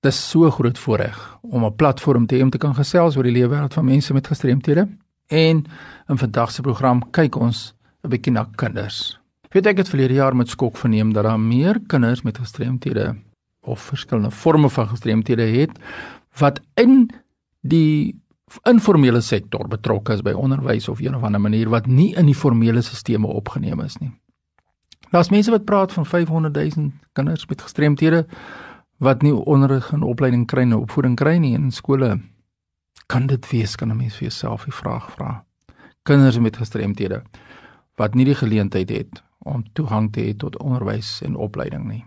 Dis so groot voorreg om 'n platform te hê om te kan gesels oor die lewe wêreld van mense met gestremthede. En in vandag se program kyk ons 'n bietjie na kinders. Weet ek het verlede jaar met skok verneem dat daar meer kinders met gestremthede of verskillende forme van gestremthede het wat in die informele sektor betrokke is by onderwys of een of ander manier wat nie in die formele stelsels opgeneem is nie. Daar's mense wat praat van 500 000 kinders met gestremthede wat nie onderrig en opleiding kry nie, opvoeding kry nie in skole. Kan dit wees kan 'n mens vir jouself die vraag vra? Kinders met gestremthede wat nie die geleentheid het om toegang te hê tot onderwys en opleiding nie.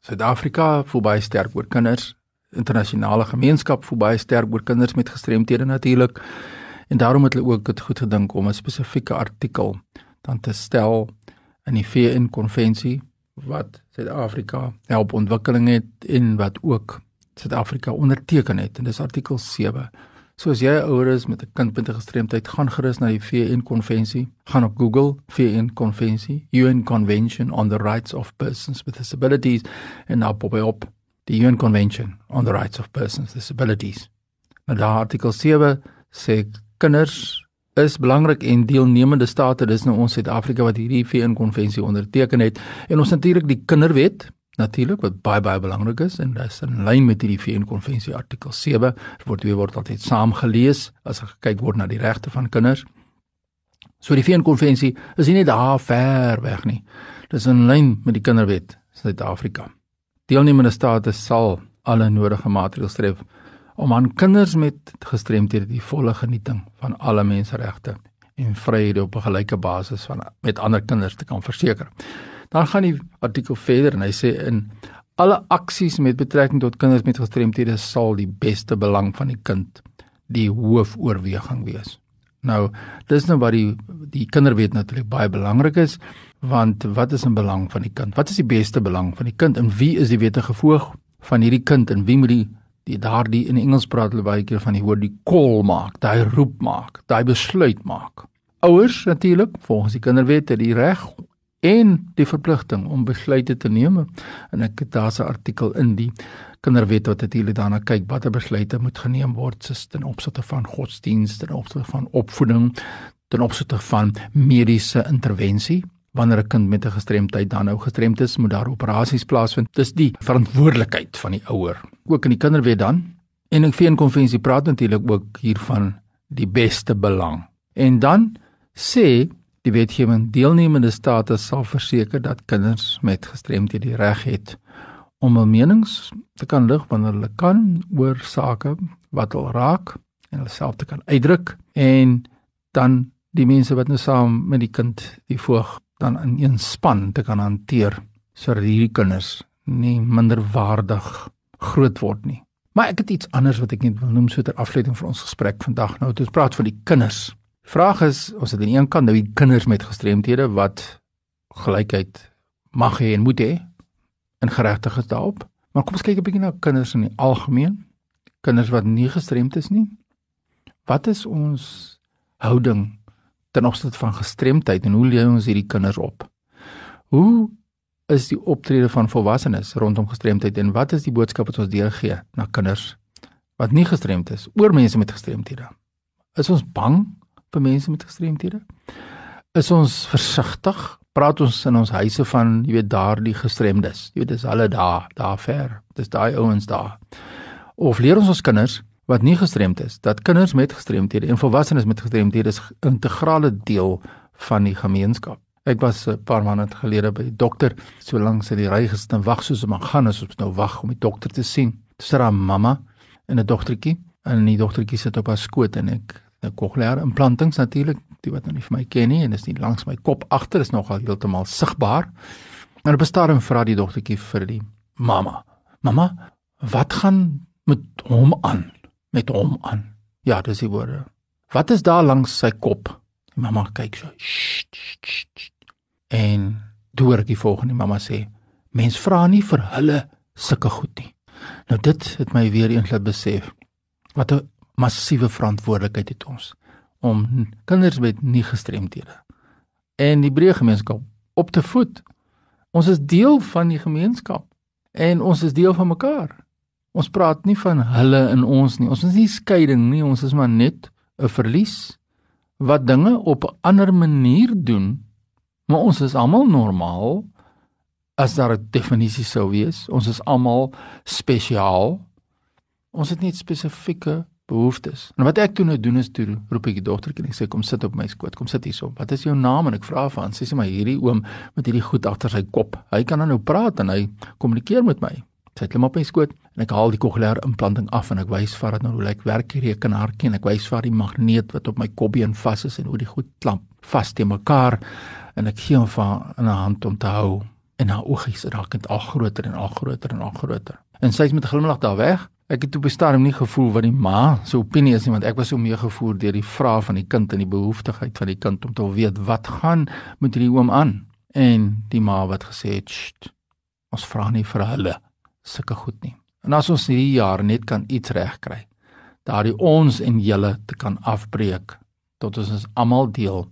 Suid-Afrika voel baie sterk oor kinders. Internasionale gemeenskap voel baie sterk oor kinders met gestremthede natuurlik. En daarom het hulle ook dit goed gedink om 'n spesifieke artikel dan te stel in die VN konvensie wat Suid-Afrika help ontwikkeling het en wat ook Suid-Afrika onderteken het en dis artikel 7. So as jy ouer is met 'n kind met 'n gestremdheid, gaan gerus na die VN konvensie, gaan op Google VN konvensie, UN Convention on the Rights of Persons with Disabilities en dan pop op die UN Convention on the Rights of Persons with Disabilities. Maar daar artikel 7 sê kinders is belangrik en deelnemende state dis nou ons Suid-Afrika wat hierdie VN konvensie onderteken het en ons natuurlik die kinderwet natuurlik wat baie baie belangrik is en dis in lyn met hierdie VN konvensie artikel 7 word weer word altyd saam gelees as gekyk word na die regte van kinders. So die VN konvensie is nie daar ver weg nie. Dis in lyn met die kinderwet Suid-Afrika. Deelnemende state sal alle nodige maatreëls tref om aan kinders met gestremthede die volle genieting van alle menseregte en vryhede op 'n gelyke basis van met ander kinders te kan verseker. Dan gaan die artikel verder en hy sê in alle aksies met betrekking tot kinders met gestremthede sal die beste belang van die kind die hoofoorweging wees. Nou, dis nou wat die die kinderwet natuurlik baie belangrik is, want wat is in belang van die kind? Wat is die beste belang van die kind en wie is die wettige voog van hierdie kind en wie moet die die daardie in Engels praat hulle baie keer van die woord die call maak, daai roep maak, daai besluit maak. Ouers natuurlik volgens die kinderwet het die reg en die verpligting om besluite te neem en ek het daar's 'n artikel in die kinderwet wat natuurlik daarna kyk watter besluite moet geneem word ten opsigte van godsdienst, ten opsigte van opvoeding, ten opsigte van mediese intervensie wanneer 'n kind met 'n gestremdheid dan nou gestremd is, moet daar operasies plaasvind. Dis die verantwoordelikheid van die ouer. Ook in die kinderwet dan. En in die VN-konvensie praat natuurlik ook hiervan die beste belang. En dan sê die wetgewing deelnemende state sal verseker dat kinders met gestremdhede die reg het om hul menings te kan lig wanneer hulle kan oor sake wat hulle raak en hulle self te kan uitdruk en dan die mense wat nou saam met die kind die voog dan in een span te kan hanteer sodat hierdie kinders nie minderwaardig groot word nie. Maar ek het iets anders wat ek net wil noem so ter afsluiting vir ons gesprek vandag. Nou het ons praat van die kinders. Vraag is, ons het aan een kant nou die kinders met gestremthede wat gelykheid mag hê en moet hê in geregtigheid daarop. Maar kom ons kyk 'n bietjie na kinders in die algemeen. Kinders wat nie gestremd is nie. Wat is ons houding ten opsigte van gestremdheid en hoe lei ons hierdie kinders op? Hoe is die optrede van volwassenes rondom gestremdheid en wat is die boodskap wat ons deurgee na kinders wat nie gestremd is oor mense met gestremthede? Is ons bang vir mense met gestremthede? Is ons versigtig? Praat ons in ons huise van, jy weet, daardie gestremdes. Jy weet, dis hulle daar, daar ver. Dis daai ouens daar. Of leer ons ons kinders wat nie gestremd is, dat kinders met gestremthede en volwassenes met gestremthede 'n integrale deel van die gemeenskap. Ek was 'n paar maande gelede by die dokter, so lank sit die ry gestaan wag soos 'n man gaan as ons nou wag om die dokter te sien. Dis haar mamma en 'n dogtertjie en die dogtertjie sit op haar skoot en ek 'n kokleaire implantings natuurlik, die wat nou nie vir my ken nie en is nie langs my kop agter is nogal heeltemal sigbaar. En op 'n stadium vra die dogtertjie vir die mamma: "Mamma, wat gaan met hom aan?" Met hom aan. Ja, dis die woorde. Wat is daar langs sy kop? Die mamma kyk so. Sst, sst, sst. En deur die volgende mamma sê: "Mens vra nie vir hulle sulke goed nie." Nou dit het my weer eens laat besef wat 'n massiewe verantwoordelikheid het ons om kinders met nie gestremdhede en die breë gemeenskap op te voed. Ons is deel van die gemeenskap en ons is deel van mekaar. Ons praat nie van hulle en ons nie. Ons is nie skeiding nie, ons is maar net 'n verlies wat dinge op 'n ander manier doen. Maar ons is almal normaal as daar 'n definisie sou wees. Ons is almal spesiaal. Ons het net spesifieke behoeftes. En wat ek toe nou doen is toe roep ek die dogtertjie en ek sê kom sit op my skoot, kom sit hierso. Wat is jou naam en ek vra vir haar. Sy sê maar hierdie oom met hierdie goed agter sy kop. Hy kan dan nou praat en hy kommunikeer met my. Sy klim op my skoot en ek haal die kokleaire implanting af en ek wys vir haar nou hoe lyk werk die rekenaartjie en ek wys vir haar die magneet wat op my kopbeen vas is en hoe die goed klamp vas te mekaar en ek gee hom vir haar in 'n hand om te hou en haar oogies raak net al groter en al groter en al groter. En sy is met 'n glimlag daar weg Ek het op 'n stadium nie gevoel wat die ma se opinie is nie want ek was so meegevoer deur die vrae van die kind en die behoeftigheid van die kind om te weet wat gaan met hierdie oom aan en die ma wat gesê het ons vra nie vir hulle sulke goed nie. En as ons hierdie jaar net kan iets regkry, daardie ons en julle te kan afbreek tot ons is almal deel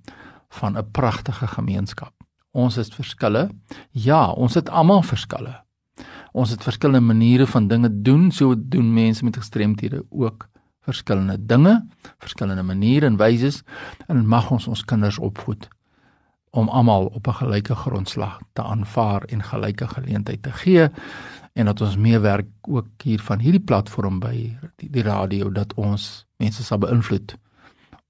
van 'n pragtige gemeenskap. Ons is verskille. Ja, ons het almal verskille. Ons het verskillende maniere van dinge doen, so doen mense met gestremthede ook verskillende dinge, verskillende maniere en wyses en mag ons ons kinders opvoed om almal op 'n gelyke grondslag te aanvaar en gelyke geleenthede te gee en dat ons meewerk ook hier van hierdie platform by die, die radio dat ons mense sal beïnvloed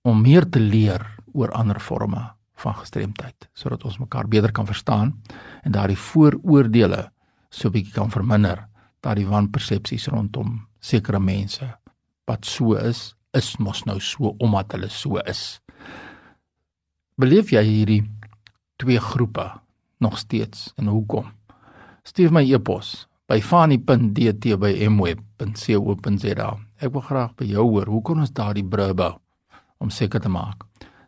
om meer te leer oor ander forme van gestremdheid sodat ons mekaar beter kan verstaan en daardie vooroordeele so 'n bietjie kan verminder dat die wanpersepsies rondom sekere mense wat so is, is mos nou so omdat hulle so is. Beleef jy hierdie twee groepe nog steeds en hoekom? Stuur my e-pos by fani.dt@mweb.co.za. Ek wil graag by jou hoor, hoe kan ons daardie brug bou om seker te maak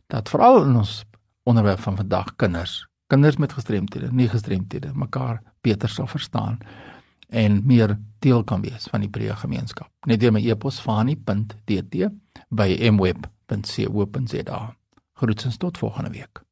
dat veral in ons onderwerp van vandag kinders, kinders met gestremthede, nie gestremthede, mekaar beter sal verstaan en meer deel kan wees van die breë gemeenskap. Net deur my e-pos fani.dt by mweb.co.za. Groetens tot volgende week.